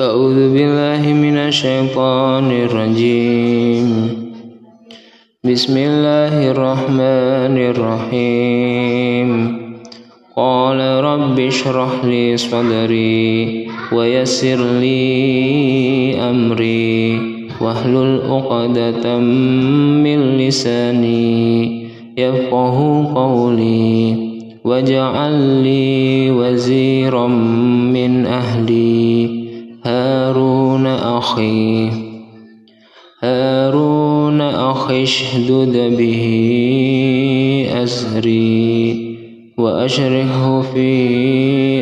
أعوذ بالله من الشيطان الرجيم. بسم الله الرحمن الرحيم. قال رب اشرح لي صدري ويسر لي أمري واحلل عقدة من لساني يفقه قولي واجعل لي وزيرا من أهلي. هارون أخي هارون أخي اشدد به أزري وأشركه في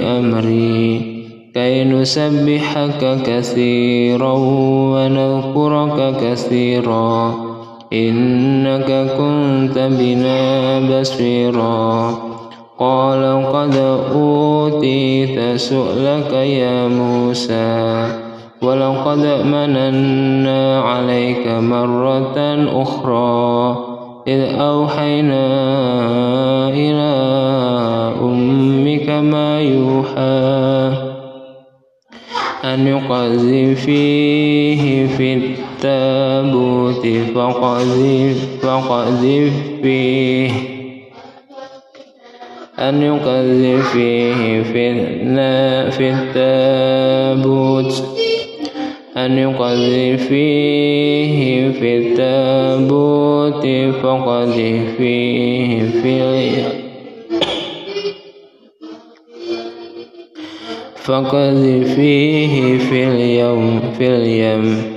أمري كي نسبحك كثيرا ونذكرك كثيرا إنك كنت بنا بصيرا. قال قد أوتيت سؤلك يا موسى ولقد مننا عليك مرة أخرى إذ أوحينا إلى أمك ما يوحى أن يقذفيه في التابوت فقذف, فقذف فيه. أن يقذف فيه في التابوت. أن يقذف فيه في التابوت فقذف فيه في فقذف فيه في اليوم في اليم.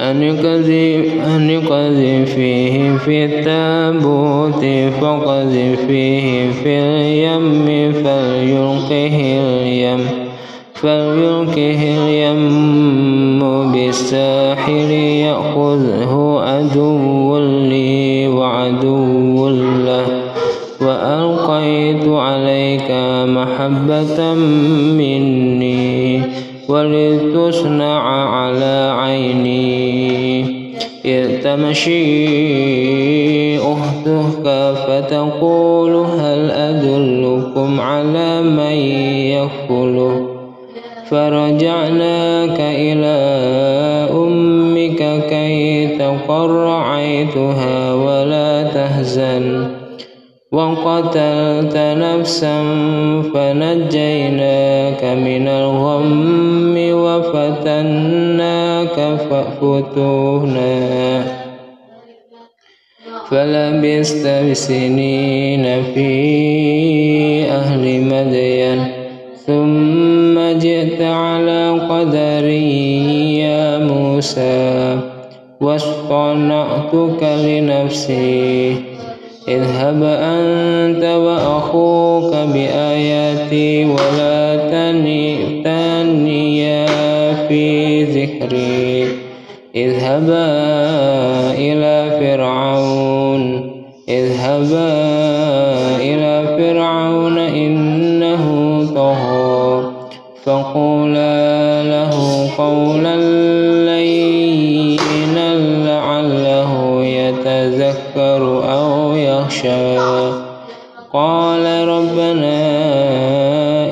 أن يقذف أن يقذف فيه في التابوت فقذف فيه في اليم فليلقه اليم فليلقه اليم بالساحل يأخذه عدو لي وعدو له. وألقيت عليك محبة مني ولتصنع على عيني إذ تمشي أختك فتقول هل أدلكم على من يكفله فرجعناك إلى أمك كي تقر عيتها ولا تهزن. وقتلت نفسا فنجيناك من الغم وفتناك ففتونا فلبست سنين في أهل مدين. ثم جئت على قدري يا موسى واصطنعتك لنفسي. اذهب أنت وأخوك بآياتي ولا تنيا في ذكري اذهبا إلى فرعون اذهبا إلى فرعون إنه طغى فقولا له قولا لينا لعله يتذكر أو يخشى. قال ربنا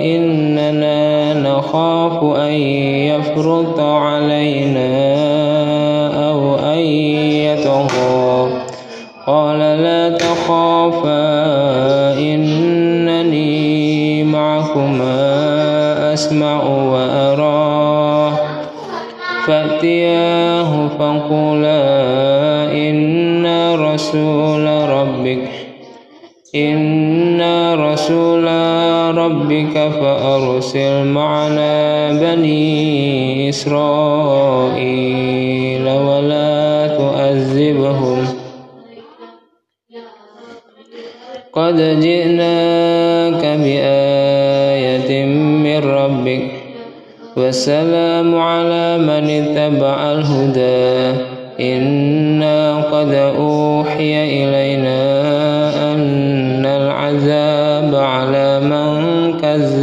إننا نخاف أن يفرط علينا أو أن يطغى قال لا تخافا إنني معكما أسمع وأرى. فأتياه فقولا إنا رسول ربك ربك فأرسل معنا بني إسرائيل ولا تؤذبهم. قد جئناك بآية من ربك والسلام على من اتبع الهدى. إنا قد أوحي إلينا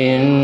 إن